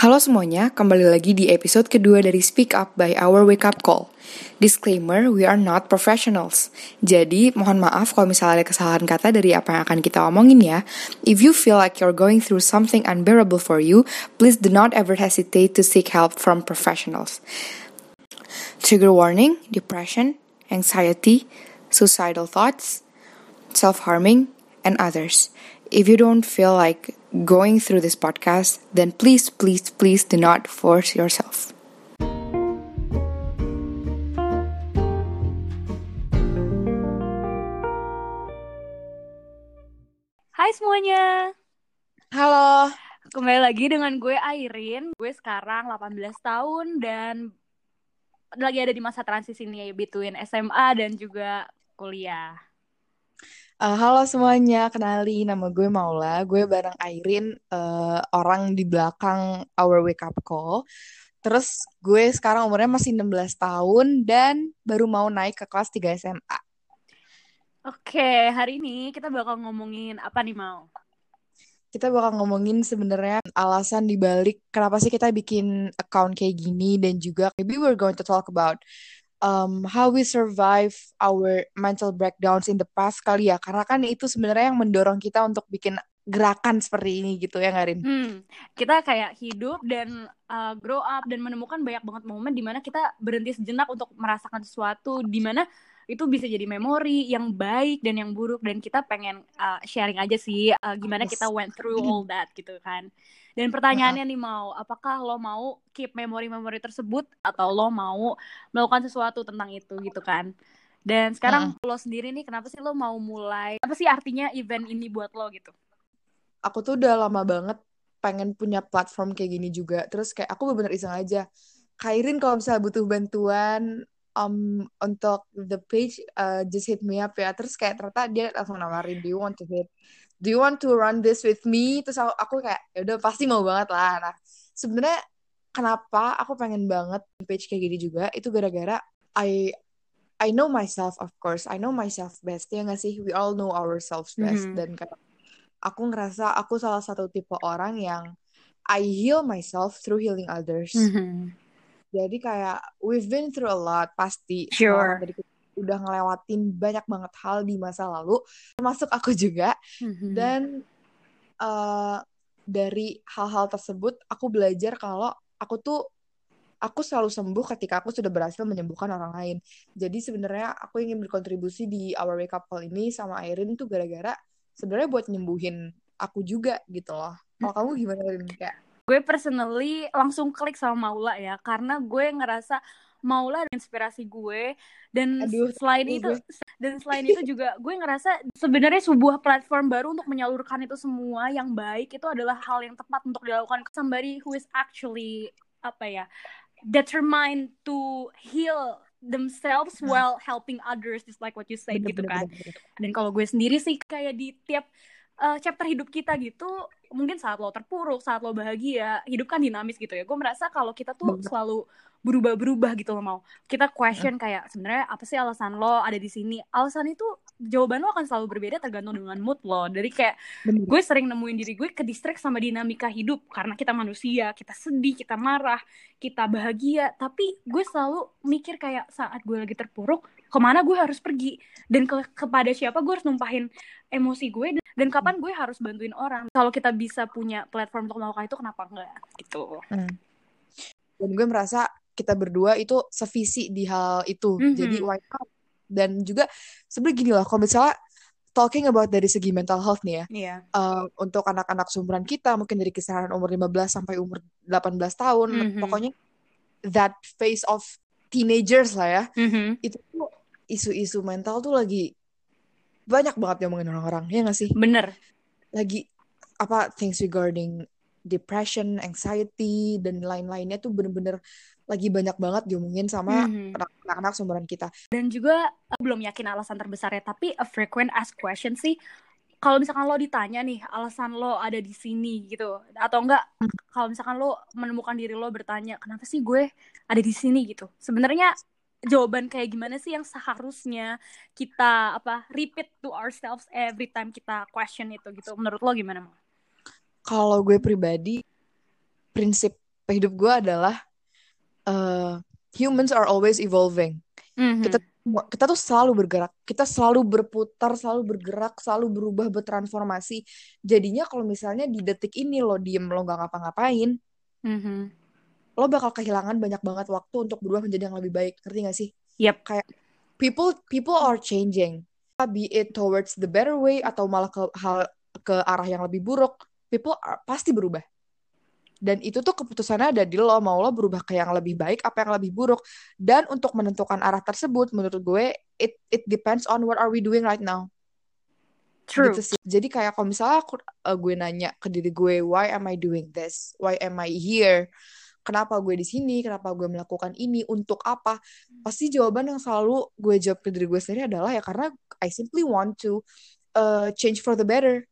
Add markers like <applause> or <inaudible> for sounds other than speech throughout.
Halo semuanya, kembali lagi di episode kedua dari Speak Up by Our Wake Up Call. Disclaimer, we are not professionals. Jadi, mohon maaf kalau misalnya ada kesalahan kata dari apa yang akan kita omongin ya. If you feel like you're going through something unbearable for you, please do not ever hesitate to seek help from professionals. Trigger warning, depression, anxiety, suicidal thoughts, self-harming, and others. If you don't feel like going through this podcast, then please, please, please do not force yourself. Hai semuanya, Halo. kembali lagi dengan gue Airin. Gue sekarang 18 tahun dan lagi ada di masa transisi nih between SMA dan juga kuliah. Uh, halo semuanya, kenali nama gue Maula. Gue bareng Airin, uh, orang di belakang Our Wake Up Call. Terus gue sekarang umurnya masih 16 tahun dan baru mau naik ke kelas 3 SMA. Oke, hari ini kita bakal ngomongin apa nih mau? Kita bakal ngomongin sebenarnya alasan dibalik kenapa sih kita bikin account kayak gini dan juga maybe we're going to talk about um, how we survive our mental breakdowns in the past kali ya karena kan itu sebenarnya yang mendorong kita untuk bikin gerakan seperti ini gitu ya Ngarin Hmm, kita kayak hidup dan uh, grow up dan menemukan banyak banget momen di mana kita berhenti sejenak untuk merasakan sesuatu di mana itu bisa jadi memori yang baik dan yang buruk dan kita pengen uh, sharing aja sih uh, gimana Yes. kita went through all that gitu kan. Dan pertanyaannya nih mau, apakah lo mau keep memori-memori tersebut atau lo mau melakukan sesuatu tentang itu gitu kan? Dan sekarang lo sendiri nih kenapa sih lo mau mulai? Apa sih artinya event ini buat lo gitu? aku tuh udah lama banget pengen punya platform kayak gini juga terus kayak aku bener-bener iseng aja Kairin kalau misalnya butuh bantuan um, untuk the page uh, just hit me up ya terus kayak ternyata dia langsung nawarin do you want to hit do you want to run this with me terus aku, aku kayak ya udah pasti mau banget lah nah sebenarnya kenapa aku pengen banget page kayak gini juga itu gara-gara I I know myself of course I know myself best ya nggak sih we all know ourselves best Mhm. dan kayak aku ngerasa aku salah satu tipe orang yang I heal myself through healing others. Mhm. Jadi kayak we've been through a lot pasti. Sure. dari kita udah ngelewatin banyak banget hal di masa lalu, termasuk aku juga. Mhm. Dan eh, dari hal-hal tersebut aku belajar kalau aku tuh aku selalu sembuh ketika aku sudah berhasil menyembuhkan orang lain. Jadi sebenarnya aku ingin berkontribusi di Our Wake Up Call ini sama Airin tuh gara-gara sebenarnya buat nyembuhin aku juga gitu loh. Kalau kamu gimana Airin? Kayak gue personally langsung klik sama Maula ya karena gue ngerasa Maula adalah inspirasi gue dan Aduh, selain itu dan selain itu juga gue ngerasa sebenarnya sebuah platform baru untuk menyalurkan itu semua yang baik itu adalah hal yang tepat untuk dilakukan somebody who is actually apa ya determined to heal themselves Nah. while helping others just like what you said bener, gitu bener, kan bener, bener. dan kalau gue sendiri sih kayak di tiap uh, chapter hidup kita gitu, mungkin saat lo terpuruk, saat lo bahagia, hidup kan dinamis gitu ya. Gue merasa kalau kita tuh selalu berubah-berubah gitu loh mau. Kita question kayak sebenarnya apa sih alasan lo ada di sini? Alasan itu jawaban lo akan selalu berbeda tergantung dengan mood lo. Dari kayak Bener. gue sering nemuin diri gue ke distract sama dinamika hidup karena kita manusia, kita sedih, kita marah, kita bahagia. Tapi gue selalu mikir kayak saat gue lagi terpuruk, ke mana gue harus pergi dan ke kepada siapa gue harus numpahin emosi gue dan, dan kapan gue harus bantuin orang. Kalau kita bisa punya platform untuk melakukan itu, kenapa enggak gitu? Hmm. Dan gue merasa kita berdua itu sevisi di hal itu. Mhm. Jadi why not? Dan juga sebenarnya gini loh, kalau misalnya talking about dari segi mental health nih ya, Iya. eh, untuk anak-anak seumuran kita mungkin dari kisaran umur 15 sampai umur 18 tahun Mhm. pokoknya that phase of teenagers lah ya Mhm. itu tuh isu-isu mental tuh lagi banyak banget diomongin orang-orang ya nggak sih Bener. lagi apa things regarding depression anxiety dan lain-lainnya tuh bener-bener lagi banyak banget diomongin sama Mhm. anak-anak seumuran kita Dan juga eh, belum yakin alasan terbesarnya, tapi a frequent asked question sih. Kalau misalkan lo ditanya nih alasan lo ada di sini gitu, atau enggak kalau misalkan lo menemukan diri lo bertanya kenapa sih gue ada di sini gitu. Sebenarnya jawaban kayak gimana sih yang seharusnya kita apa repeat to ourselves every time kita question itu gitu. Menurut lo gimana? Mang? kalau gue pribadi prinsip hidup gue adalah uh, humans are always evolving. Mhm. Kita kita tuh selalu bergerak, kita selalu berputar, selalu bergerak, selalu berubah, bertransformasi. Jadinya kalau misalnya di detik ini lo diem, lo gak ngapa-ngapain, Mhm. Lo bakal kehilangan banyak banget waktu untuk berubah menjadi yang lebih baik. Ngerti gak sih? Yep. Kayak people people are changing. Be it towards the better way atau malah ke hal ke arah yang lebih buruk, people are, pasti berubah. Dan itu tuh keputusannya ada di lo, mau lo berubah ke yang lebih baik apa yang lebih buruk. Dan untuk menentukan arah tersebut, menurut gue, it it depends on what are we doing right now. True. Gitu sih. Jadi kayak kalau misalnya aku, uh, gue nanya ke diri gue, why am I doing this? Why am I here? Kenapa gue di sini? Kenapa gue melakukan ini? Untuk apa? Pasti jawaban yang selalu gue jawab ke diri gue sendiri adalah ya karena I simply want to uh, change for the better.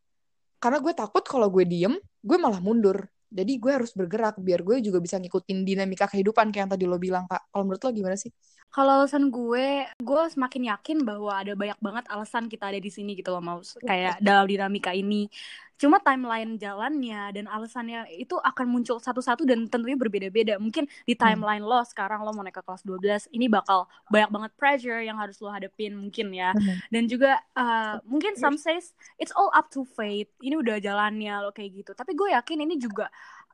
Karena gue takut kalau gue diem, gue malah mundur jadi gue harus bergerak biar gue juga bisa ngikutin dinamika kehidupan kayak yang tadi lo bilang kak kalau menurut lo gimana sih kalau alasan gue gue semakin yakin bahwa ada banyak banget alasan kita ada di sini gitu loh mau kayak dalam dinamika ini. Cuma timeline jalannya dan alasannya itu akan muncul satu-satu dan tentunya berbeda-beda. Mungkin di hmm. timeline hmm. lo sekarang lo mau naik ke kelas 12 ini bakal banyak banget pressure yang harus lo hadapin mungkin ya. Hmm. dan juga uh, mungkin some says it's all up to fate. Ini udah jalannya lo kayak gitu. Tapi gue yakin ini juga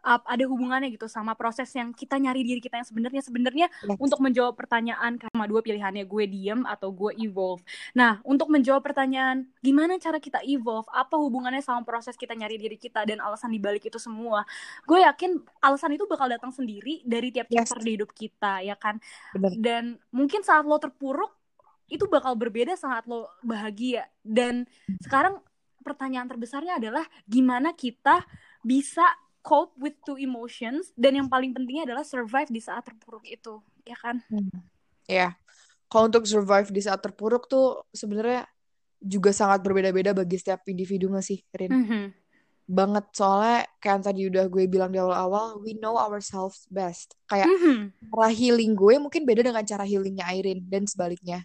uh, ada hubungannya gitu sama proses yang kita nyari diri kita yang sebenarnya sebenarnya yes. untuk menjawab pertanyaan sama dua pilihannya gue diem atau gue evolve. Nah, untuk menjawab pertanyaan gimana cara kita evolve, apa hubungannya sama proses kita nyari diri kita dan alasan dibalik itu semua, gue yakin alasan itu bakal datang sendiri dari tiap yes. chapter di hidup kita ya kan. Benar. Dan mungkin saat lo terpuruk itu bakal berbeda saat lo bahagia dan sekarang pertanyaan terbesarnya adalah gimana kita bisa cope with two emotions dan yang paling pentingnya adalah survive di saat terpuruk itu ya kan hmm. ya yeah. kalau untuk survive di saat terpuruk tuh sebenarnya juga sangat berbeda-beda bagi setiap individu nggak sih Rin mm -hmm. banget soalnya kayak yang tadi udah gue bilang di awal-awal we know ourselves best kayak mm -hmm. cara healing gue mungkin beda dengan cara healingnya Airin dan sebaliknya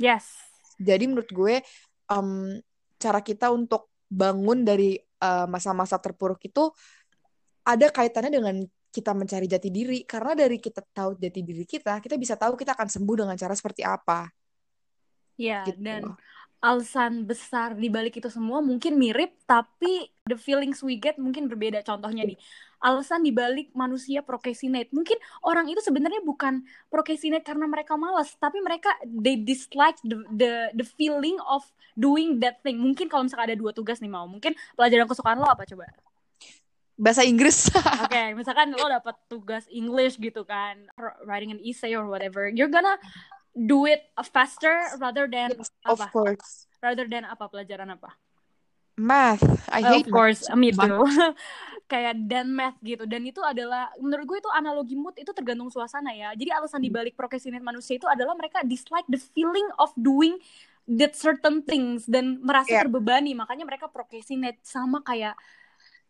yes jadi menurut gue um, cara kita untuk bangun dari uh, masa-masa uh, terpuruk itu ada kaitannya dengan kita mencari jati diri. Karena dari kita tahu jati diri kita kita bisa tahu kita akan sembuh dengan cara seperti apa. Ya gitu. dan alasan besar di balik itu semua mungkin mirip tapi the feelings we get mungkin berbeda. Contohnya nih alasan di balik manusia procrastinate. Mungkin orang itu sebenarnya bukan procrastinate karena mereka malas tapi mereka they dislike the the the feeling of doing that thing. Mungkin kalau misalnya ada dua tugas nih mau. Mungkin pelajaran kesukaan lo apa coba bahasa Inggris. <laughs> Oke, okay, misalkan lo dapat tugas English gitu kan, writing an essay or whatever, you're gonna do it faster rather than yes, apa? Of course. Rather than apa pelajaran apa? Math. I uh, hate Of course, math. me too. <laughs> Kayak dan math gitu. Dan itu adalah menurut gue itu analogi mood itu tergantung suasana ya. Jadi alasan dibalik procrastinate manusia itu adalah mereka dislike the feeling of doing that certain things dan merasa yeah. terbebani. Makanya mereka procrastinate sama kayak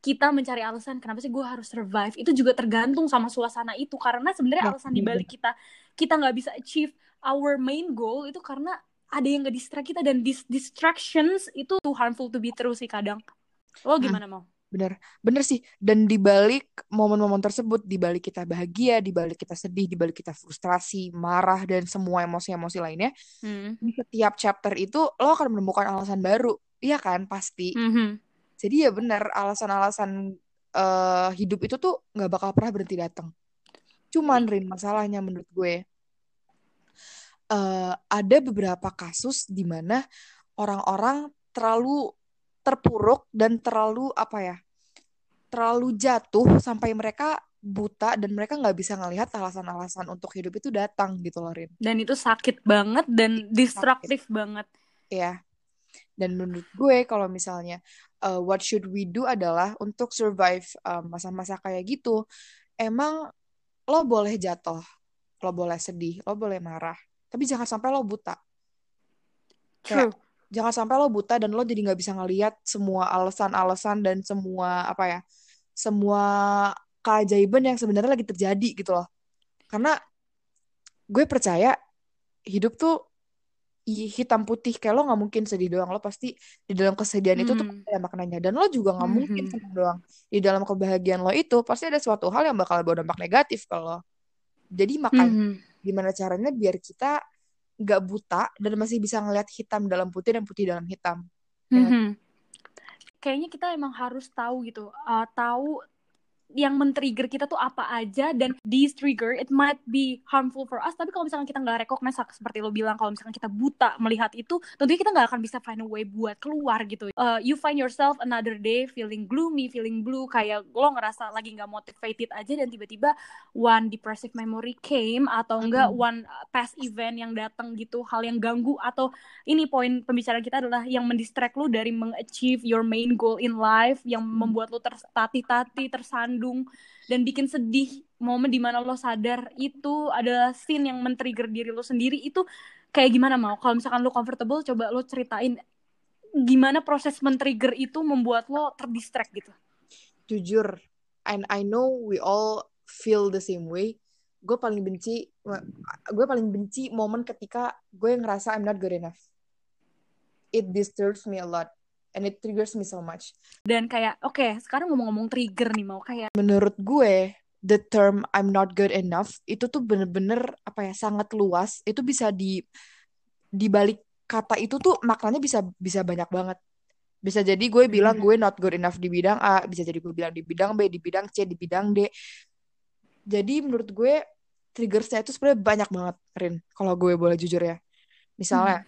kita mencari alasan kenapa sih gue harus survive itu juga tergantung sama suasana itu. Karena sebenarnya alasan dibalik kita kita nggak bisa achieve our main goal itu karena ada yang nggak distract kita dan dis distractions itu too harmful to be true sih kadang. Lo hmm, gimana mau bener. Bener sih. Dan dibalik momen-momen tersebut dibalik kita bahagia dibalik kita sedih dibalik kita frustrasi marah dan semua emosi-emosi lainnya hmm. di setiap chapter itu lo akan menemukan alasan baru. Iya kan? Pasti. Mm -hmm jadi ya benar alasan-alasan uh, hidup itu tuh nggak bakal pernah berhenti datang cuman Rin masalahnya menurut gue uh, ada beberapa kasus di mana orang-orang terlalu terpuruk dan terlalu apa ya terlalu jatuh sampai mereka buta dan mereka nggak bisa ngelihat alasan-alasan untuk hidup itu datang gitu loh Rin. Dan itu sakit banget dan destruktif banget. Ya. Dan menurut gue kalau misalnya uh, what should we do adalah untuk survive masa-masa uh, kayak gitu. Emang lo boleh jatuh lo boleh sedih lo boleh marah tapi jangan sampai lo buta. True. jangan sampai lo buta dan lo jadi nggak bisa ngelihat semua alasan-alasan dan semua apa ya semua keajaiban yang sebenarnya lagi terjadi gitu loh. Karena gue percaya hidup tuh hitam putih kayak lo nggak mungkin sedih doang lo pasti di dalam kesedihan itu tuh Hmm. ada maknanya dan lo juga nggak mungkin Mhm. senang doang di dalam kebahagiaan lo itu pasti ada suatu hal yang bakal berdampak negatif kalau jadi makanya Mhm. gimana caranya biar kita nggak buta dan masih bisa ngeliat hitam dalam putih dan putih dalam hitam nggak? Mhm. Kayaknya kita emang harus tahu gitu, uh, tahu yang men-trigger kita tuh apa aja dan these trigger it might be harmful for us tapi kalau misalkan kita nggak recognize seperti lo bilang kalau misalkan kita buta melihat itu tentunya kita nggak akan bisa find a way buat keluar gitu Uh, you find yourself another day feeling gloomy feeling blue kayak lo ngerasa lagi nggak motivated aja dan tiba-tiba one depressive memory came atau enggak Mm. one uh, past event yang datang gitu hal yang ganggu atau ini poin pembicaraan kita adalah yang mendistract lo dari mengachieve your main goal in life yang membuat lo tertati-tati tersandung dan bikin sedih momen di mana lo sadar itu adalah scene yang men-trigger diri lo sendiri itu kayak gimana mau? Kalau misalkan lo comfortable coba lo ceritain gimana proses men-trigger itu membuat lo terdistract gitu. Jujur and I know we all feel the same way. Gue paling benci gue paling benci momen ketika gue ngerasa I'm not good enough. It disturbs me a lot and it triggers me so much. Dan kayak oke sekarang ngomong-ngomong trigger nih mau kayak menurut gue the term I'm not good enough itu tuh bener-bener apa ya sangat luas. Itu bisa di di balik kata itu tuh maknanya bisa bisa banyak banget. Bisa jadi gue bilang gue not good enough di bidang A bisa jadi gue bilang di bidang B di bidang C di bidang D. Jadi menurut gue triggersnya itu sebenarnya banyak banget Rin kalau gue boleh jujur ya. Misalnya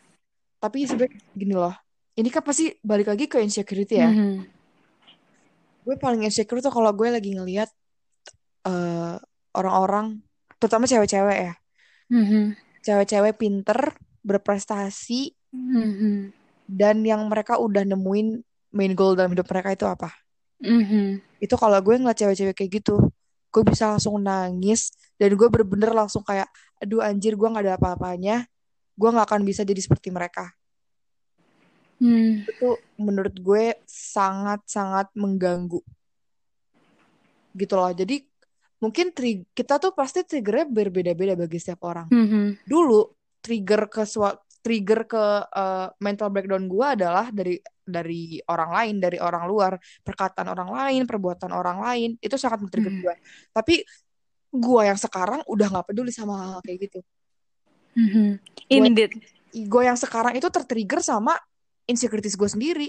tapi sebenarnya gini loh ini kan pasti balik lagi ke insecurity ya Mhm. gue paling insecure tuh kalau gue lagi ngelihat eh, orang-orang terutama cewek-cewek ya Mhm. cewek-cewek pinter berprestasi Mhm. dan yang mereka udah nemuin main goal dalam hidup mereka itu apa Mhm. itu kalau gue ngeliat cewek-cewek kayak gitu gue bisa langsung nangis dan gue bener-bener langsung kayak aduh anjir gue nggak ada apa-apanya gue nggak akan bisa jadi seperti mereka Hmm. itu menurut gue sangat-sangat mengganggu gitu loh jadi mungkin tri- kita tuh pasti triggernya berbeda-beda bagi setiap orang Mhm. dulu trigger ke trigger ke uh, mental breakdown gue adalah dari dari orang lain dari orang luar perkataan orang lain perbuatan orang lain itu sangat men-trigger Hmm. gue tapi gue yang sekarang udah nggak peduli sama hal kayak gitu Mhm. gue Indeed. gue yang sekarang itu tertrigger sama insecurities gue sendiri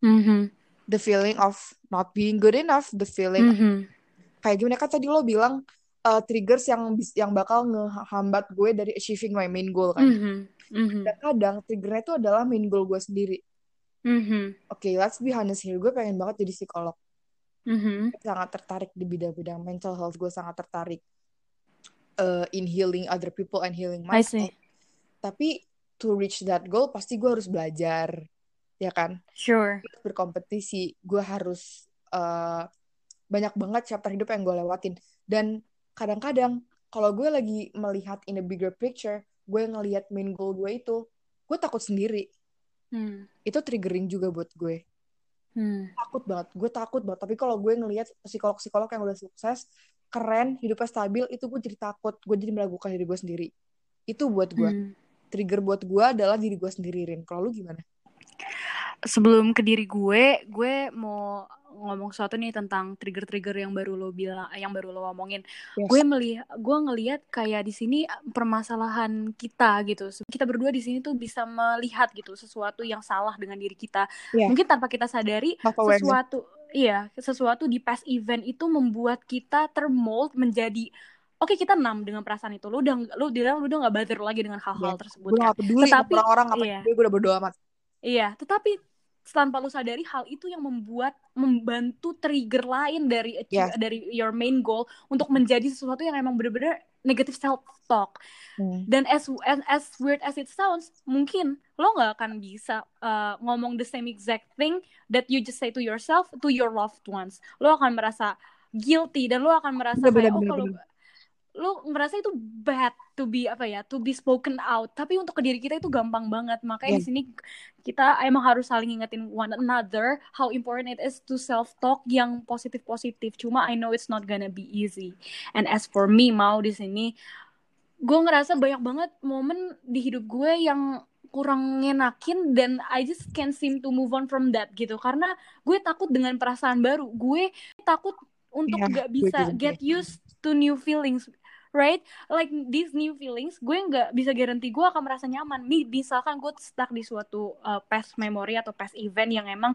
Mhm. the feeling of not being good enough the feeling Mhm. kayak gimana kan tadi lo bilang uh, triggers yang yang bakal ngehambat gue dari achieving my main goal kan Mhm. Mhm. dan kadang triggernya itu adalah main goal gue sendiri Mhm. Oke, let's be honest here. Gue pengen banget jadi psikolog. Mhm. Sangat tertarik di bidang-bidang mental health. Gue sangat tertarik uh, in healing other people and healing myself. Tapi to reach that goal, pasti gue harus belajar, ya kan? Sure. Berkompetisi. Gue harus uh, banyak banget chapter hidup yang gue lewatin. Dan kadang-kadang kalau gue lagi melihat in a bigger picture, gue ngelihat main goal gue itu, gue takut sendiri. Hmm. Itu triggering juga buat gue. Hmm. takut banget gue takut banget tapi kalau gue ngelihat psikolog-psikolog yang udah sukses keren hidupnya stabil itu gue jadi takut gue jadi meragukan diri gue sendiri itu buat gue Hmm. trigger buat gue adalah diri gue sendiri Rin kalau lu gimana Sebelum ke diri gue, gue mau ngomong sesuatu nih tentang trigger-trigger yang baru lo bilang, yang baru lo ngomongin. yes Gue melihat, gue ngelihat kayak di sini permasalahan kita gitu. Kita berdua di sini tuh bisa melihat gitu sesuatu yang salah dengan diri kita. Iya. Mungkin tanpa kita sadari sesuatu, iya, sesuatu di past event itu membuat kita termold menjadi Oke kita enam dengan perasaan itu. Lu udah lu bilang lu udah gak bother lagi dengan hal-hal ya tersebut gue kan. gak peduli Tetapi orang-orang ngapain iya. gue gue udah berdoa amat Iya, tetapi tanpa lu sadari hal itu yang membuat membantu trigger lain dari yes dari your main goal untuk menjadi sesuatu yang emang bener-bener negative self talk. Hmm. Dan as, as as weird as it sounds, mungkin lo nggak akan bisa uh, ngomong the same exact thing that you just say to yourself to your loved ones. Lo akan merasa guilty dan lo akan merasa bener bener kayak oh kalau lo ngerasa itu bad to be apa ya to be spoken out. Tapi untuk ke diri kita itu gampang banget. Makanya Iya. di sini kita emang harus saling ingetin one another how important it is to self talk yang positif positif cuma I know it's not gonna be easy. And as for me mau di sini gue ngerasa banyak banget momen di hidup gue yang kurang ngenakin dan I just can't seem to move on from that gitu. Karena gue takut dengan perasaan baru. Gue takut untuk Iya, gak bisa get used to new feelings right? Like these new feelings gue nggak bisa garanti gue akan merasa nyaman. Mi- misalkan gue stuck di suatu uh, past memory atau past event yang emang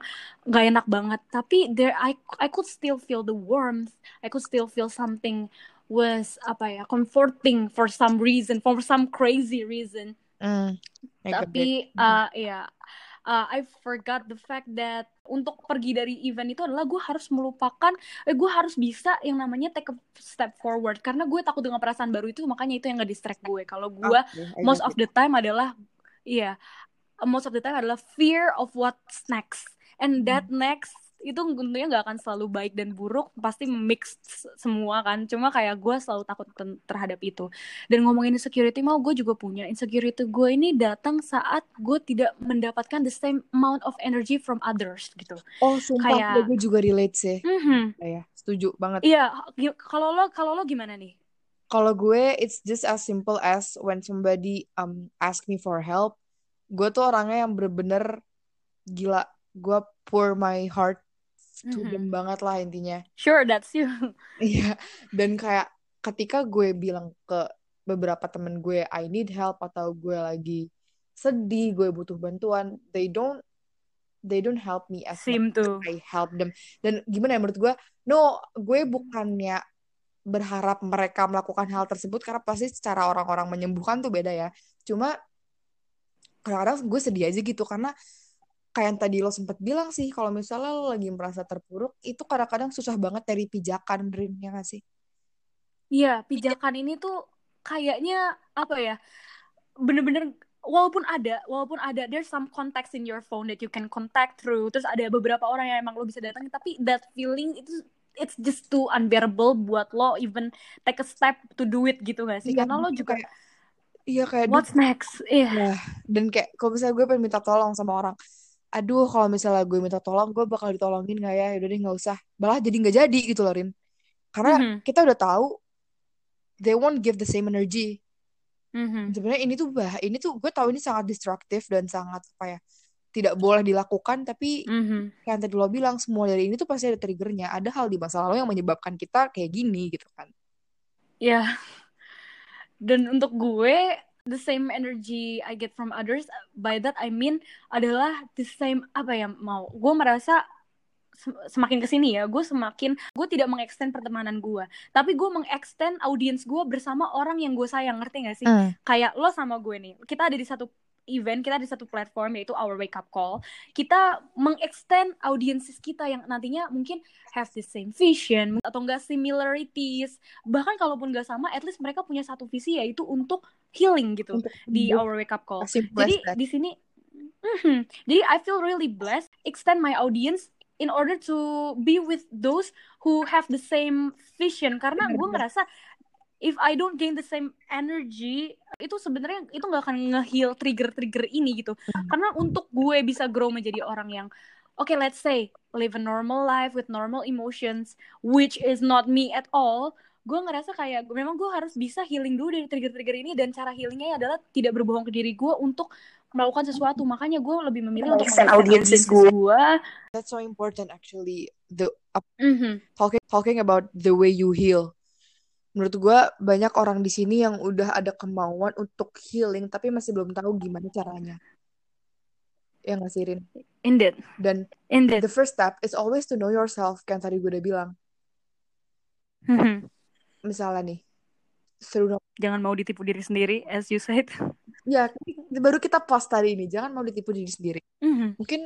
gak enak banget. Tapi there I I could still feel the warmth. I could still feel something was apa ya comforting for some reason for some crazy reason. It. tapi uh, ya uh, I forgot the fact that untuk pergi dari event itu adalah gue harus melupakan eh, gue harus bisa yang namanya take a step forward. Karena gue takut dengan perasaan baru itu makanya itu yang nge-distract gue kalau gue Oke, I most of the time adalah iya most of the time adalah fear of what's next. And that next itu tentunya nggak akan selalu baik dan buruk pasti mix semua kan cuma kayak gue selalu takut terhadap itu dan ngomongin insecurity mau gue juga punya insecurity gue ini datang saat gue tidak mendapatkan the same amount of energy from others gitu Oh, sumpah, kayak ya, gue juga relate sih. mhm. Ya, setuju banget. iya kalau lo kalau lo gimana nih Kalau gue, it's just as simple as when somebody um ask me for help, gue tuh orangnya yang bener-bener gila. Gue pour my heart Mhm. them banget lah intinya. sure that's you <laughs> Iya, dan kayak ketika gue bilang ke beberapa temen gue, I need help atau gue lagi sedih, gue butuh bantuan, they don't they don't help me as much seem as to I help them. Dan gimana ya menurut gue, no, gue bukannya berharap mereka melakukan hal tersebut karena pasti secara orang-orang menyembuhkan tuh beda ya. Cuma kadang-kadang gue sedih aja gitu karena kayak yang tadi lo sempet bilang sih kalau misalnya lo lagi merasa terpuruk itu kadang-kadang susah banget dari pijakan Rin ya gak sih? Iya, pijakan ini tuh kayaknya apa ya? Bener-bener walaupun ada, walaupun ada there's some contacts in your phone that you can contact through. Terus ada beberapa orang yang emang lo bisa datang, tapi that feeling itu it's just too unbearable buat lo even take a step to do it gitu gak sih? Iya, Karena lo juga kayak iya kayak what's next? Iya. Nah, dan kayak kalau misalnya gue pengen minta tolong sama orang, aduh kalau misalnya gue minta tolong, gue bakal ditolongin nggak ya? Yaudah deh nggak usah. Malah jadi nggak jadi gitu loh, Rin. Karena Mhm, kita udah tahu they won't give the same energy. mhm. Sebenarnya ini tuh bah, ini tuh gue tahu ini sangat destruktif dan sangat apa ya? Tidak boleh dilakukan, tapi Mhm. kayak yang tadi lo bilang semua dari ini tuh pasti ada triggernya. Ada hal di masa lalu yang menyebabkan kita kayak gini gitu kan. Ya, dan untuk gue the same energy I get from others. By that I mean adalah the same apa ya mau. Gue merasa sem- semakin ke sini ya gue semakin gue tidak mengextend pertemanan gue tapi gue mengextend audiens gue bersama orang yang gue sayang ngerti gak sih? Hmm. kayak lo sama gue nih kita ada di satu event kita di satu platform yaitu our wake up call kita mengextend audiences kita yang nantinya mungkin have the same vision atau enggak similarities. Bahkan kalaupun nggak sama at least mereka punya satu visi yaitu untuk healing gitu Untuk di our wake up call. Jadi that. di sini Mhm. jadi I feel really blessed. Extend my audience in order to be with those who have the same vision. Karena gue ngerasa if I don't gain the same energy itu sebenarnya itu nggak akan nge-heal trigger-trigger ini gitu karena untuk gue bisa grow menjadi orang yang okay let's say live a normal life with normal emotions which is not me at all gue ngerasa kayak memang gue harus bisa healing dulu dari trigger-trigger ini dan cara healingnya adalah tidak berbohong ke diri gue untuk melakukan sesuatu makanya gue lebih memilih untuk audiences gue That's so important actually. The up- Mhm. talking talking about the way you heal. Menurut gue banyak orang di sini yang udah ada kemauan untuk healing tapi masih belum tahu gimana caranya. Ya nggak sih, Rin? indeed Dan indeed the first step is always to know yourself. Kan tadi gue udah bilang. Mhm. Misalnya nih, through jangan mau ditipu diri sendiri as you said ya baru kita post tadi ini. Jangan mau ditipu diri sendiri. Mhm. Mungkin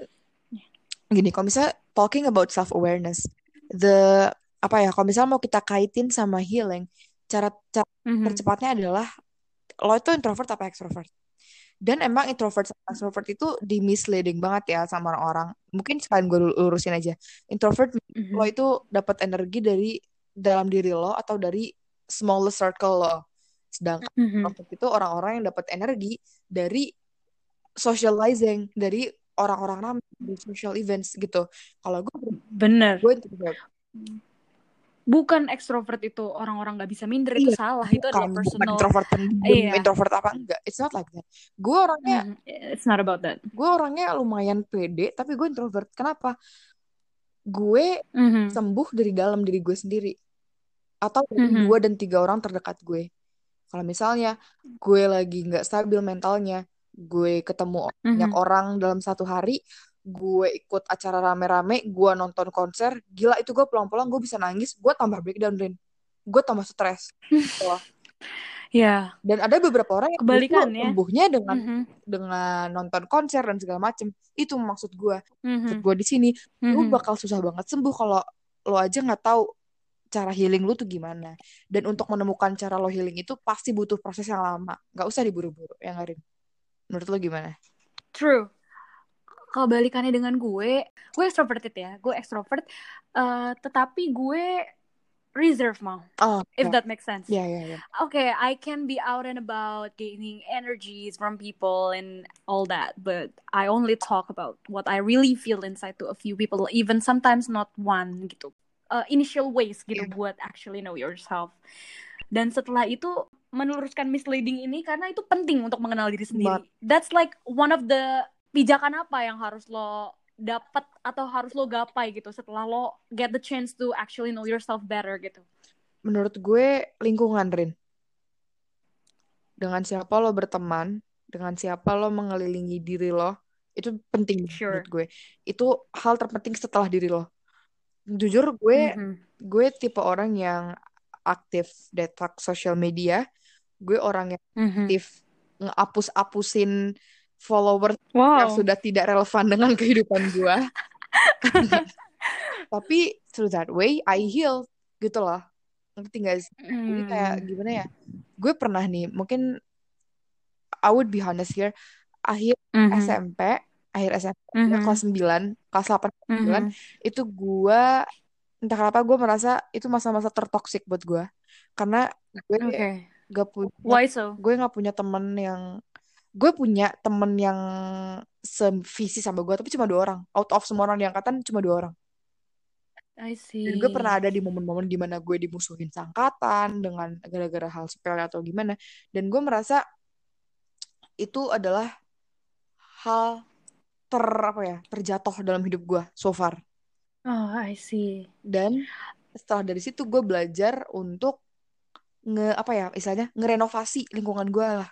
gini, kalau misalnya talking about self awareness, the apa ya? Kalau misalnya mau kita kaitin sama healing, cara cara Mhm. tercepatnya adalah lo itu introvert apa extrovert? Dan emang introvert sama extrovert itu di misleading banget ya sama orang-orang. Mungkin sekalian gue lurusin aja. Introvert Mhm. lo itu dapat energi dari dalam diri lo atau dari smallest circle lo. Sedangkan Mhm. extrovert itu orang-orang yang dapat energi dari socializing, dari orang-orang ramai, dari social events gitu. Kalau gue bener gue introvert. Bukan ekstrovert itu orang-orang nggak bisa minder itu Iya, salah itu adalah bukan bukan personal introvert pendiam, iya introvert apa enggak. It's not like that. Gue orangnya Mhm. it's not about that gue orangnya lumayan pede, tapi gue introvert. Kenapa? Gue Mhm. sembuh dari dalam diri gue sendiri atau Mhm. dua dan tiga orang terdekat gue. Kalau misalnya gue lagi nggak stabil mentalnya, gue ketemu banyak Mhm. orang dalam satu hari, gue ikut acara rame-rame, gue nonton konser, gila itu gue pulang-pulang gue bisa nangis, gue tambah breakdown, Rin. Gue tambah stres. Gitu <laughs> loh. ya Dan ada beberapa orang yang justru kebalikannya sembuhnya dengan Mhm. dengan nonton konser dan segala macem. Itu maksud gue. Maksud Mhm. gue di sini, lu Mhm. bakal susah banget sembuh kalau lo aja nggak tahu cara healing lu tuh gimana. Dan untuk menemukan cara lo healing itu pasti butuh proses yang lama. Nggak usah diburu-buru, ya nggak, Rin? Menurut lo gimana? True. Kebalikannya dengan gue, gue extroverted ya. Gue extrovert, eh, tetapi gue reserve mau. Oh, If ya. that makes sense. Ya, ya, ya. Okay, I can be out and about gaining energies from people and all that, but I only talk about what I really feel inside to a few people, even sometimes not one gitu. Uh, initial ways gitu Iya. buat actually know yourself. Dan setelah itu meluruskan misleading ini karena itu penting untuk mengenal diri sendiri. That's like one of the pijakan apa yang harus lo dapat atau harus lo gapai gitu setelah lo get the chance to actually know yourself better gitu. Menurut gue lingkungan, Rin. Dengan siapa lo berteman, dengan siapa lo mengelilingi diri lo, itu penting Sure. menurut gue. Itu hal terpenting setelah diri lo. Jujur gue Mhm. gue tipe orang yang aktif detox sosial media. Gue orang yang Mhm. aktif ngapus-apusin follower yang Wow. sudah tidak relevan dengan kehidupan gue. <laughs> Tapi through that way I heal gitu loh. Ngerti gak sih? Jadi kayak Hmm. gimana ya? Gue pernah nih, mungkin I would be honest here, akhir Mhm. SMP, akhir SMP, ya, Mhm. kelas 9, kelas 8, kelas 9, Mhm. itu gue entah kenapa gue merasa itu masa-masa tertoksik buat gue. Karena gue Oke. gak punya Why so? gue nggak punya temen yang gue punya temen yang sevisi sama gue tapi cuma dua orang. Out of semua orang di angkatan cuma dua orang. I see. dan gue pernah ada di momen-momen di mana gue dimusuhin sangkatan dengan gara-gara hal sepele atau gimana. Dan gue merasa itu adalah hal ter apa ya terjatuh dalam hidup gue so far. Oh, I see. dan setelah dari situ gue belajar untuk nge apa ya istilahnya ngerenovasi lingkungan gue lah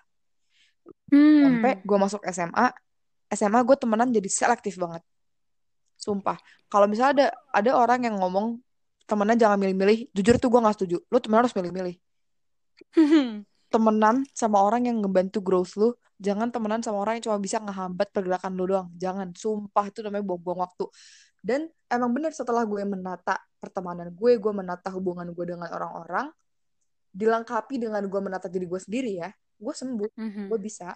sampai Hmm. gue masuk SMA SMA gue temenan jadi selektif banget. Sumpah. Kalau misalnya ada ada orang yang ngomong temenan jangan milih-milih jujur tuh gue nggak setuju. Lu temenan harus milih-milih. <laughs> Temenan sama orang yang ngebantu growth lu jangan temenan sama orang yang cuma bisa ngehambat pergerakan lu doang. Jangan. Sumpah itu namanya buang-buang waktu. Dan emang bener setelah gue menata pertemanan gue gue menata hubungan gue dengan orang-orang dilengkapi dengan gue menata diri gue sendiri ya gue sembuh Mhm. gue bisa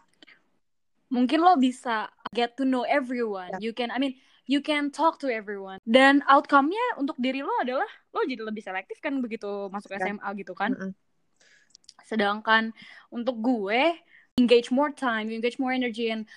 Mungkin lo bisa get to know everyone. Ya. You can, I mean, you can talk to everyone. Dan outcome-nya untuk diri lo adalah lo jadi lebih selektif kan begitu masuk Ya. SMA gitu kan. Mm-mm. Sedangkan untuk gue engage more time, you engage more energy and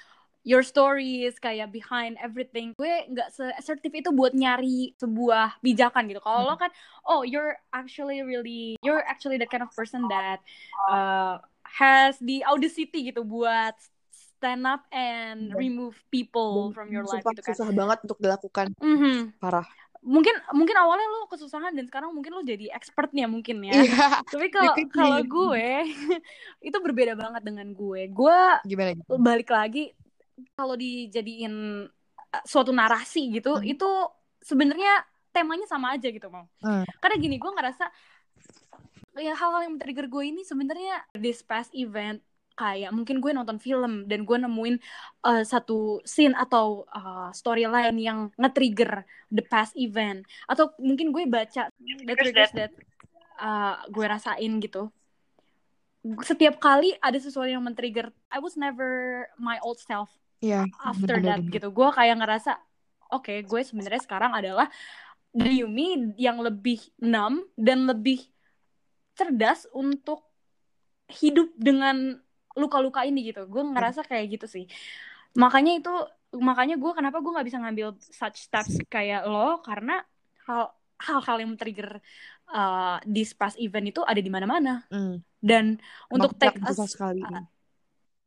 your stories kayak behind everything. Gue nggak se-assertive itu buat nyari sebuah pijakan gitu. Kalau lo kan, oh you're actually really, you're actually the kind of person that uh, has the audacity gitu buat stand up and Iya. remove people Dan from your life gitu kan. susah banget untuk dilakukan Mhm. parah Mungkin mungkin awalnya lo kesusahan dan sekarang mungkin lo jadi expertnya mungkin ya. iya Tapi kalau kalau gue <laughs> itu berbeda banget dengan gue. Gue gimana gitu balik lagi kalau dijadiin uh, suatu narasi gitu, Hmm. itu sebenarnya temanya sama aja gitu mau. Hmm. Karena gini, gue ngerasa ya hal-hal yang men-trigger gue ini sebenarnya this past event kayak mungkin gue nonton film dan gue nemuin uh, satu scene atau uh, storyline yang nge-trigger the past event. Atau mungkin gue baca the triggers that uh, gue rasain gitu. Setiap kali ada sesuatu yang men-trigger I was never my old self Iya, after bener, that bener. gitu. Gue kayak ngerasa oke gue sebenarnya sekarang adalah the Yumi yang lebih numb dan lebih cerdas untuk hidup dengan luka-luka ini gitu gue ngerasa kayak gitu sih makanya itu makanya gue kenapa gue nggak bisa ngambil such steps kayak lo karena hal hal-hal yang men-trigger uh, this past event itu ada di mana-mana Hmm. dan untuk Banyak take us sekali. uh,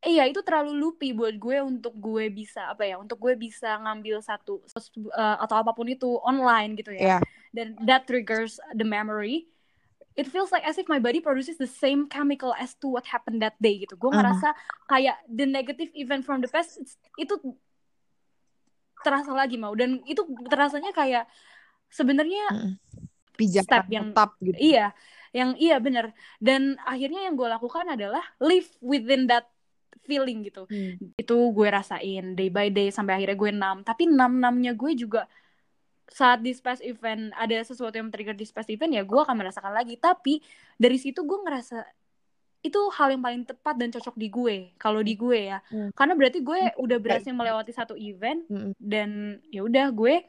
iya itu terlalu loopy buat gue untuk gue bisa apa ya untuk gue bisa ngambil satu uh, atau apa pun itu online gitu ya Iya. dan that triggers the memory it feels like as if my body produces the same chemical as to what happened that day gitu gue Uh-huh. ngerasa kayak the negative event from the past it's- itu terasa lagi mau dan itu terasanya kayak sebenarnya. Pijakan step yang tetap gitu. iya yang iya bener dan akhirnya yang gue lakukan adalah live within that feeling gitu Hmm. itu gue rasain day by day sampai akhirnya gue enam tapi enam enamnya gue juga saat di space event ada sesuatu yang trigger di space event ya gue akan merasakan lagi tapi dari situ gue ngerasa itu hal yang paling tepat dan cocok di gue kalau di gue ya Hmm. karena berarti gue udah Kayak berhasil melewati satu event Mm-mm. dan ya udah gue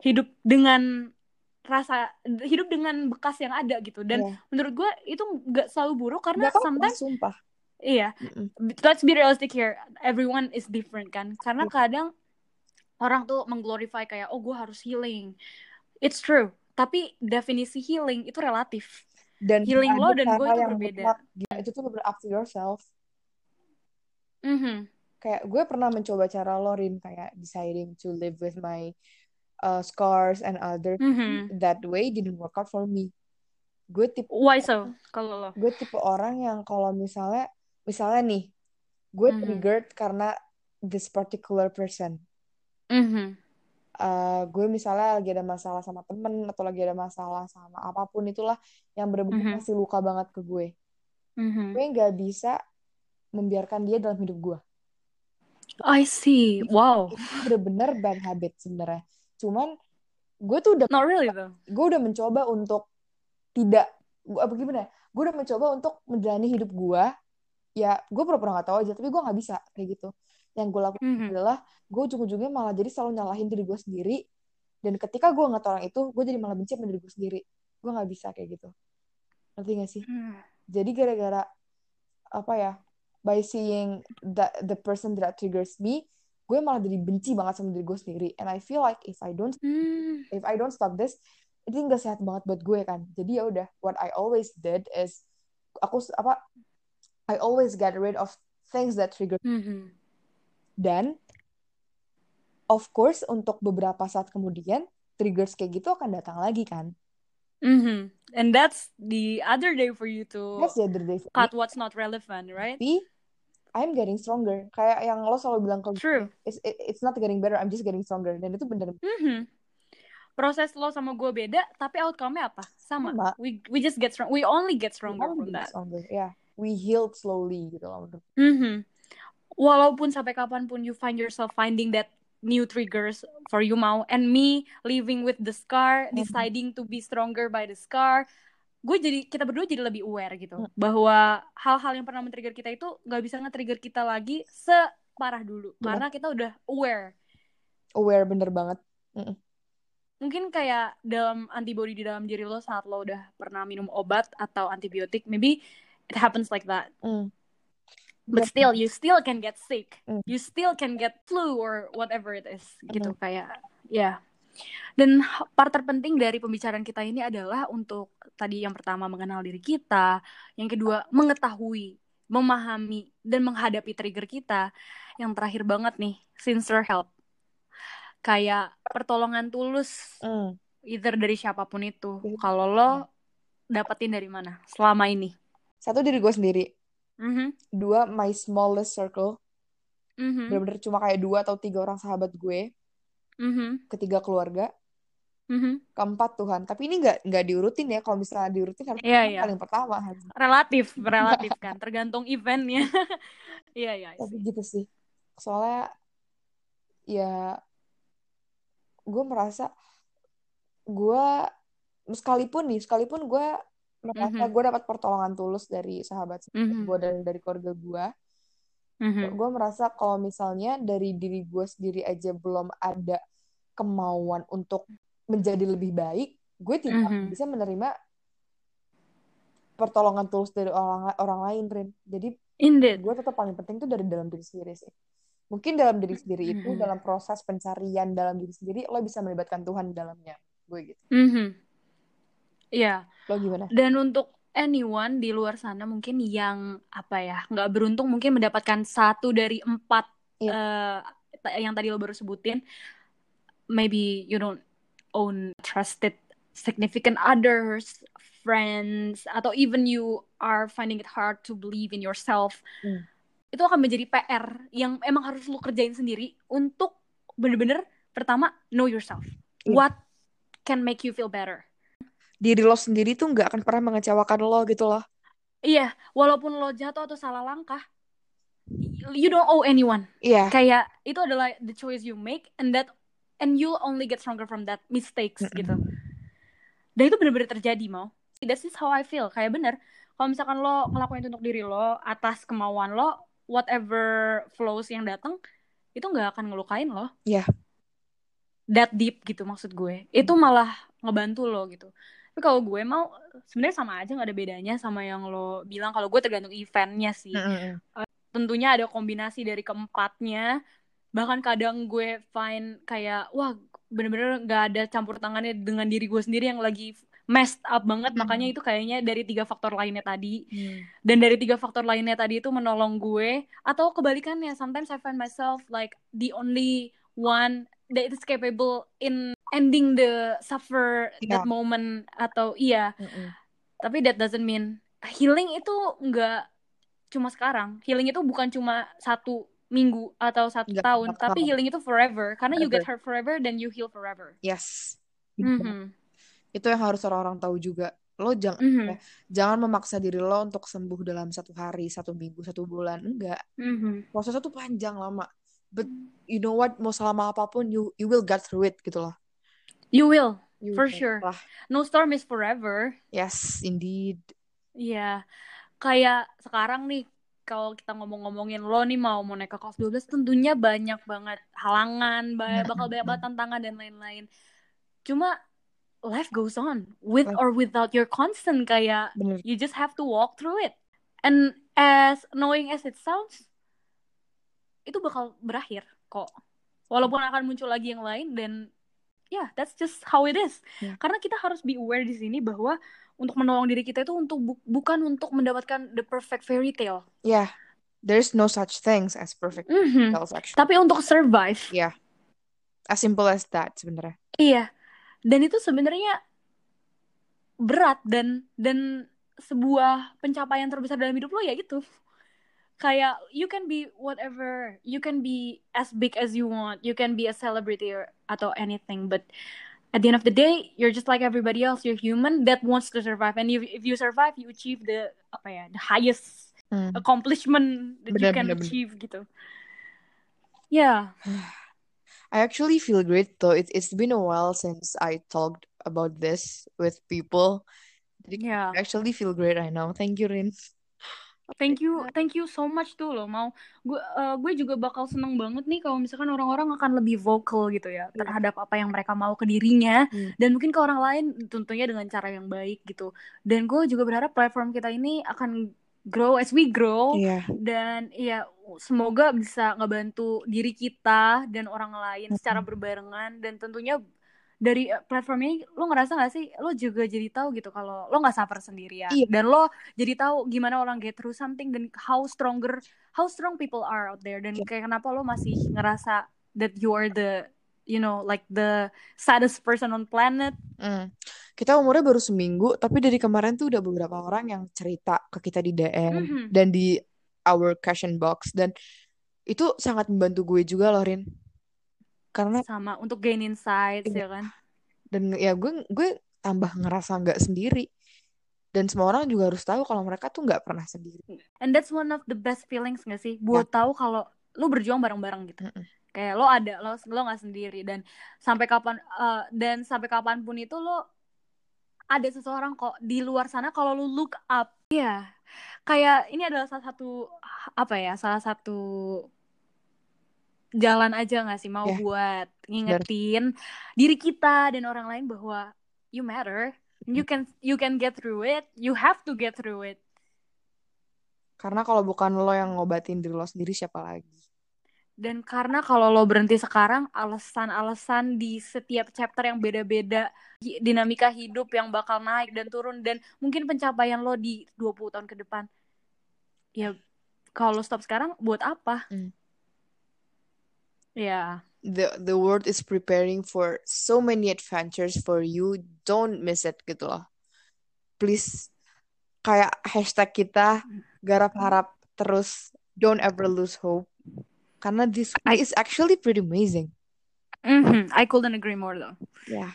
hidup dengan rasa hidup dengan bekas yang ada gitu dan Iya. menurut gue itu nggak selalu buruk karena apa-apa, sometimes sumpah. iya Mm-mm. let's be realistic here everyone is different kan karena Iya. kadang orang tuh mengglorify kayak oh gue harus healing it's true tapi definisi healing itu relatif Dan Healing lo dan gue itu berbeda. mutlak. Itu tuh bener up to yourself. Mhm. Kayak gue pernah mencoba cara lo, Rin, kayak deciding to live with my uh, scars and other Mhm. that way didn't work out for me. Gue tipe why so kalau lo gue tipe orang yang kalau misalnya misalnya nih gue Mhm. triggered karena this particular person Eh, gue misalnya lagi ada masalah sama temen atau lagi ada masalah sama apa pun itulah yang bener-bener Mhm. kasih luka banget ke gue. Mhm. gue nggak bisa membiarkan dia dalam hidup gue. I see. Wow. Itu bener-bener bad habit sebenarnya. Cuman gue tuh udah not really though. gue udah mencoba untuk tidak gue apa gimana ya? gue udah mencoba untuk menjalani hidup gue. Ya gue pura-pura gak tahu aja tapi gue nggak bisa kayak gitu yang gue lakukan Mhm. adalah gue ujung-ujungnya malah jadi selalu nyalahin diri gue sendiri dan ketika gue ngeliat orang itu gue jadi malah benci sama diri gue sendiri gue nggak bisa kayak gitu ngerti gak sih Hmm. jadi gara-gara apa ya by seeing that the person that triggers me gue malah jadi benci banget sama diri gue sendiri and I feel like if I don't Hmm. if I don't stop this itu nggak sehat banget buat gue kan jadi ya udah what I always did is aku apa I always get rid of things that trigger Mhm. Dan of course untuk beberapa saat kemudian triggers kayak gitu akan datang lagi kan Mhm. and that's the other day for you to that's the other day for me. cut what's not relevant right tapi I'm getting stronger kayak yang lo selalu bilang gue true it's, it- it's not getting better I'm just getting stronger dan itu bener Mhm. Proses lo sama gue beda, tapi outcome-nya apa? Sama. Sama. We we just get strong. We only get stronger I'm from getting that. stronger yeah we healed slowly gitu loh menurut Mhm. Walaupun sampai kapan pun you find yourself finding that new triggers for you mau, and me living with the scar, Mhm. deciding to be stronger by the scar, gue jadi kita berdua jadi lebih aware gitu Hmm. bahwa hal-hal yang pernah men-trigger kita itu nggak bisa nge-trigger kita lagi separah dulu Benar. karena kita udah aware aware bener banget mungkin kayak dalam antibody di dalam diri lo saat lo udah pernah minum obat atau antibiotik maybe it happens like that Mm. But still you still can get sick Mm. you still can get flu or whatever it is gitu kayak ya dan part terpenting dari pembicaraan kita ini adalah untuk tadi yang pertama mengenal diri kita yang kedua mengetahui memahami dan menghadapi trigger kita yang terakhir banget nih sincere help kayak pertolongan tulus Mm. either dari siapa pun itu. Iya. Kalau lo dapetin dari mana selama ini? satu diri gue sendiri Mhm. dua my smallest circle Mhm. bener-bener cuma kayak dua atau tiga orang sahabat gue Mhm. ketiga keluarga Mhm. keempat Tuhan tapi ini nggak nggak diurutin ya kalau misalnya diurutin harus Iya, Tuhan iya. paling pertama Relatif, relatif <laughs> kan, tergantung eventnya. <laughs> Iya, iya. I tapi gitu sih soalnya ya gue merasa gue sekalipun nih sekalipun gue merasa Mhm. gue dapat pertolongan tulus dari sahabat Mhm. gue dan dari keluarga gue Mhm. gue merasa kalau misalnya dari diri gue sendiri aja belum ada kemauan untuk menjadi lebih baik gue tidak Mhm. bisa menerima pertolongan tulus dari orang orang lain Rin jadi Indeed. gue tetap paling penting tuh dari dalam diri sendiri sih mungkin dalam diri sendiri itu Mhm. dalam proses pencarian dalam diri sendiri lo bisa melibatkan Tuhan di dalamnya gue gitu Mhm. Iya. Lo gimana? Dan untuk anyone di luar sana mungkin yang apa ya nggak beruntung mungkin mendapatkan satu dari empat Iya. eh, yang tadi lo baru sebutin, maybe you don't own trusted significant others, friends, atau even you are finding it hard to believe in yourself. Hmm. Itu akan menjadi PR yang emang harus lo kerjain sendiri untuk bener-bener pertama know yourself. Iya. What can make you feel better? Diri lo sendiri tuh nggak akan pernah mengecewakan lo gitu loh. Iya, walaupun lo jatuh atau salah langkah, you don't owe anyone. Iya. Kayak itu adalah the choice you make and that and you'll only get stronger from that mistakes Mm-mm. gitu. Dan itu bener-bener terjadi mau. That's just how I feel. Kayak bener. Kalau misalkan lo ngelakuin itu untuk diri lo atas kemauan lo, whatever flows yang datang itu nggak akan ngelukain lo. Iya. That deep gitu maksud gue. Itu malah ngebantu lo gitu. Tapi kalau gue mau sebenarnya sama aja nggak ada bedanya sama yang lo bilang kalau gue tergantung eventnya sih Mm-mm. tentunya ada kombinasi dari keempatnya bahkan kadang gue find kayak wah bener-bener nggak ada campur tangannya dengan diri gue sendiri yang lagi messed up banget Hmm. makanya itu kayaknya dari tiga faktor lainnya tadi Hmm. dan dari tiga faktor lainnya tadi itu menolong gue atau kebalikannya sometimes I find myself like the only one that is capable in ending the suffer Yeah. that moment atau iya Mm-mm. tapi that doesn't mean healing itu nggak cuma sekarang. Healing itu bukan cuma satu minggu atau satu Nggak, tahun, nggak tapi tahu. healing itu forever. Karena you get Forever. hurt forever, then you heal forever. Yes. Mhm. Itu yang harus orang-orang tahu juga. Lo jangan Mhm. jangan memaksa diri lo untuk sembuh dalam satu hari, satu minggu, satu bulan. Enggak. Mhm. Prosesnya tuh panjang lama. But you know what? Mau selama apa pun, you you will get through it gitu loh. You will, You for will sure. lah. No storm is forever. Yes, indeed. Iya. Kayak sekarang nih, kalau kita ngomong-ngomongin lo nih mau mau naik ke kelas 12, tentunya banyak banget halangan, ba- Mhm. bakal banyak banget tantangan dan lain-lain. Cuma life goes on with or without your constant kayak Bener. you just have to walk through it. And as annoying as it sounds, itu bakal berakhir kok. Walaupun akan muncul lagi yang lain dan yeah, that's just how it is. Ya. Karena kita harus be aware di sini bahwa untuk menolong diri kita itu untuk bu- bukan untuk mendapatkan the perfect fairy tale. Yeah. There's no such things as perfect Mhm. health actually. Tapi untuk survive. Yeah. As simple as that sebenarnya. Iya. Dan itu sebenarnya berat dan dan sebuah pencapaian terbesar dalam hidup lo ya itu. Kayak you can be whatever, you can be as big as you want, you can be a celebrity or, atau anything, but at the end of the day, you're just like everybody else. You're human that wants to survive, and if if you survive, you achieve the apa ya, the highest Hmm. accomplishment that you can benar. achieve gitu. Ya, <sighs> I actually feel great though. It, it's been a while since I talked about this with people. Ya. I actually feel great right now. Thank you, Rin. <laughs> Thank you, thank you so much tuh loh mau gue eh, gue juga bakal seneng banget nih kalau misalkan orang-orang akan lebih vocal gitu ya Iya. terhadap apa yang mereka mau ke dirinya Hmm. dan mungkin ke orang lain tentunya dengan cara yang baik gitu dan gue juga berharap platform kita ini akan grow as we grow Iya. dan ya semoga bisa ngebantu diri kita dan orang lain secara berbarengan dan tentunya dari eh, platform ini lo ngerasa gak sih lo juga jadi tahu gitu kalau lo nggak suffer sendirian Iya. dan lo jadi tahu gimana orang get through something dan how stronger how strong people are out there dan Iya. kayak kenapa lo masih ngerasa that you are the you know like the saddest person on planet Hmm. Kita umurnya baru seminggu, tapi dari kemarin tuh udah beberapa orang yang cerita ke kita di DM Mhm. dan di our question box dan itu sangat membantu gue juga loh, Rin. Karena sama untuk gain insights ya kan dan ya gue gue tambah ngerasa nggak sendiri. Dan semua orang juga harus tahu kalau mereka tuh nggak pernah sendiri. And that's one of the best feelings gak sih? Buat tahu kalau lu berjuang bareng-bareng gitu. Mm-mm. Kayak lo ada, lo lo nggak sendiri dan sampai kapan eh, dan sampai kapan pun itu lo ada seseorang kok di luar sana kalau lu look up. Iya. Kayak ini adalah salah satu apa ya? Salah satu jalan aja gak sih mau Ya. buat ngingetin diri kita dan orang lain bahwa you matter. You can you can get through it. You have to get through it. Karena kalau bukan lo yang ngobatin diri lo sendiri, siapa lagi? Dan karena kalau lo berhenti sekarang, alasan-alasan di setiap chapter yang beda-beda, dinamika hidup yang bakal naik dan turun, dan mungkin pencapaian lo di 20 tahun ke depan. Ya, kalau lo stop sekarang, buat apa? Hmm. Ya, The the world is preparing for so many adventures for you. Don't miss it gitu loh. Please kayak hashtag kita garap harap terus don't ever lose hope. Karena this I- is actually pretty amazing. mhm, I couldn't agree more though. Ya.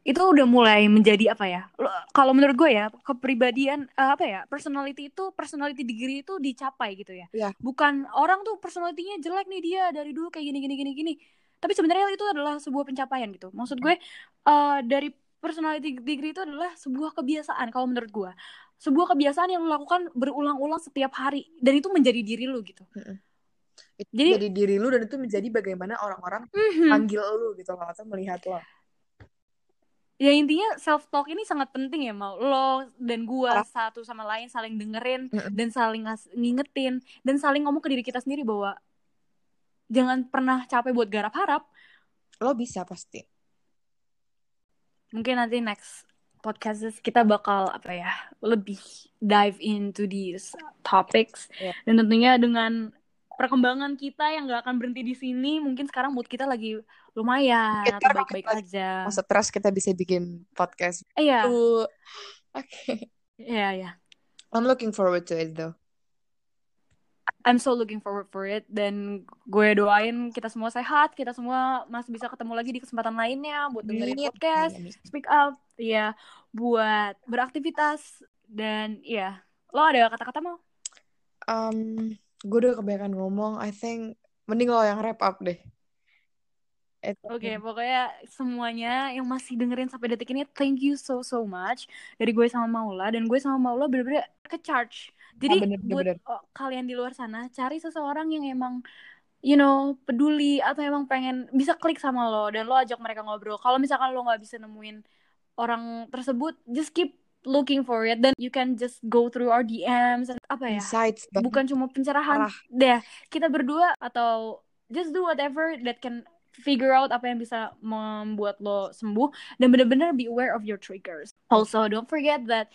Itu udah mulai menjadi apa ya? Kalau menurut gue ya, kepribadian eh, apa ya? Personality itu personality degree itu dicapai gitu ya. Iya. Bukan orang tuh personalitinya jelek nih dia dari dulu kayak gini gini gini gini. Tapi sebenarnya itu adalah sebuah pencapaian gitu. Maksud gue eh, dari personality degree itu adalah sebuah kebiasaan kalau menurut gue. Sebuah kebiasaan yang lo lakukan berulang-ulang setiap hari dan itu menjadi diri lo gitu. Itu Jadi- jadi diri lu dan itu menjadi bagaimana orang-orang Mhm. panggil lu gitu loh atau melihat lo. Ya intinya self talk ini sangat penting ya mau lo dan gua satu sama lain saling dengerin Mm-mm. dan saling ngingetin dan saling ngomong ke diri kita sendiri bahwa jangan pernah capek buat garap harap. Lo bisa pasti. Mungkin nanti next podcast kita bakal apa ya lebih dive into these topics Iya. dan tentunya dengan perkembangan kita yang gak akan berhenti di sini mungkin sekarang mood kita lagi lumayan Kita atau baik-baik aja. Pas stres kita bisa bikin podcast. Iya. Oke. iya, iya. I'm looking forward to it though. I'm so looking forward for it dan gue doain kita semua sehat, kita semua masih bisa ketemu lagi di kesempatan lainnya buat dengerin Amin. podcast, speak up, ya buat beraktivitas dan ya lo ada kata-kata mau? Um, gue udah kebanyakan ngomong. I think mending lo yang wrap up deh. Oke, pokoknya semuanya yang masih dengerin sampai detik ini, thank you so so much dari gue sama Maula dan gue sama Maula bener-bener ke charge. Jadi Ah, bener, bener, buat bener. oh, kalian di luar sana cari seseorang yang emang you know peduli atau emang pengen bisa klik sama lo dan lo ajak mereka ngobrol. Kalau misalkan lo nggak bisa nemuin orang tersebut, just keep looking for it dan you can just go through our DMs and apa ya? Insights bukan cuma pencerahan Parah. deh kita berdua atau just do whatever that can figure out apa yang bisa membuat lo sembuh dan bener-bener be aware of your triggers also don't forget that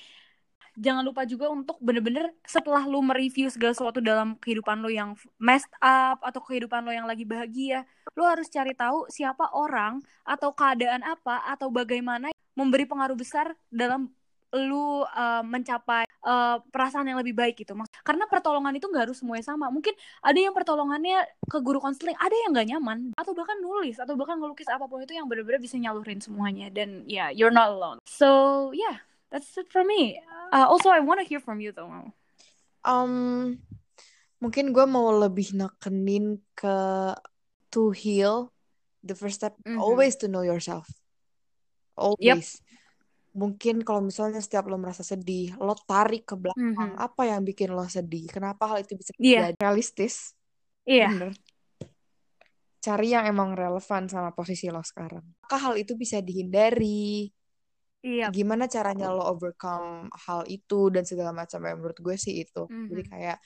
jangan lupa juga untuk bener-bener setelah lo mereview segala sesuatu dalam kehidupan lo yang messed up atau kehidupan lo yang lagi bahagia lo harus cari tahu siapa orang atau keadaan apa atau bagaimana memberi pengaruh besar dalam lu uh, mencapai uh, perasaan yang lebih baik gitu. Karena pertolongan itu nggak harus semuanya sama. Mungkin ada yang pertolongannya ke guru konseling, ada yang nggak nyaman, atau bahkan nulis, atau bahkan ngelukis apa pun itu yang benar-benar bisa nyalurin semuanya. Dan ya, yeah, you're not alone. So yeah, that's it from me. Uh, also, I wanna hear from you though. Um, mungkin gue mau lebih nekenin ke to heal. The first step Mhm. always to know yourself. Always. Mungkin kalau misalnya setiap lo merasa sedih, lo tarik ke belakang. Mhm. Apa yang bikin lo sedih? Kenapa hal itu bisa terjadi? Realistis. Iya, Bener. Cari yang emang relevan sama posisi lo sekarang. Apakah hal itu bisa dihindari? iya, Gimana caranya lo overcome hal itu dan segala macam ya menurut gue sih itu. Jadi Mhm. kayak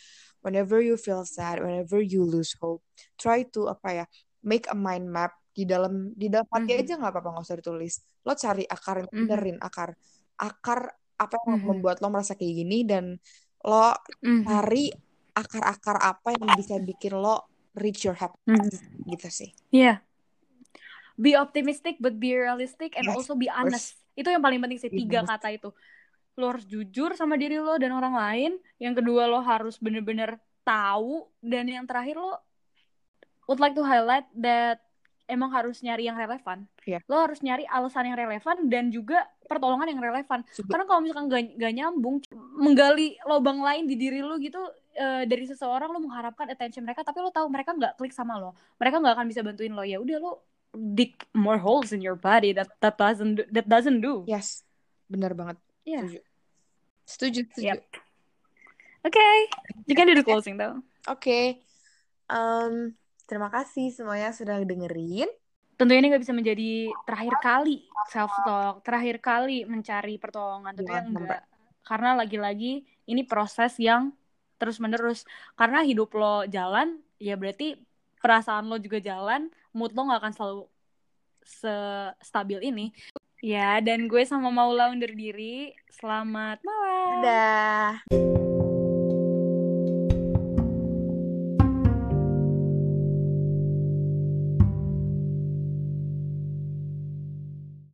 whenever you feel sad, whenever you lose hope, try to apa ya, make a mind map di dalam di dalam hati Mhm. aja nggak apa-apa nggak usah ditulis. Lo cari akar, Mhm. benerin akar, akar apa yang Mhm. membuat lo merasa kayak gini dan lo Mhm. cari akar-akar apa yang bisa bikin lo reach your happiness Mhm. gitu sih. Iya. Be optimistic but be realistic and Yes, also be honest. Itu yang paling penting sih tiga bener. kata itu. Lo harus jujur sama diri lo dan orang lain. Yang kedua lo harus bener-bener tahu dan yang terakhir lo would like to highlight that emang harus nyari yang relevan. Iya. Lo harus nyari alasan yang relevan dan juga pertolongan yang relevan. Karena kalau misalkan gak, gak nyambung, menggali lubang lain di diri lo gitu eh, dari seseorang lo mengharapkan attention mereka, tapi lo tahu mereka nggak klik sama lo, mereka nggak akan bisa bantuin lo. Ya udah lo dig more holes in your body that that doesn't do, that doesn't do. Yes, benar banget. Iya. Setuju. Setuju, setuju. Yep. Oke, you can do the closing though. Oke. Em, terima kasih semuanya sudah dengerin. Tentunya ini nggak bisa menjadi terakhir kali self talk, terakhir kali mencari pertolongan. Tentunya Jangan enggak. Karena lagi-lagi ini proses yang terus menerus. Karena hidup lo jalan, ya berarti perasaan lo juga jalan, mood lo gak akan selalu se-stabil ini. Ya, dan gue sama Maula undur diri. Selamat malam. Dadah.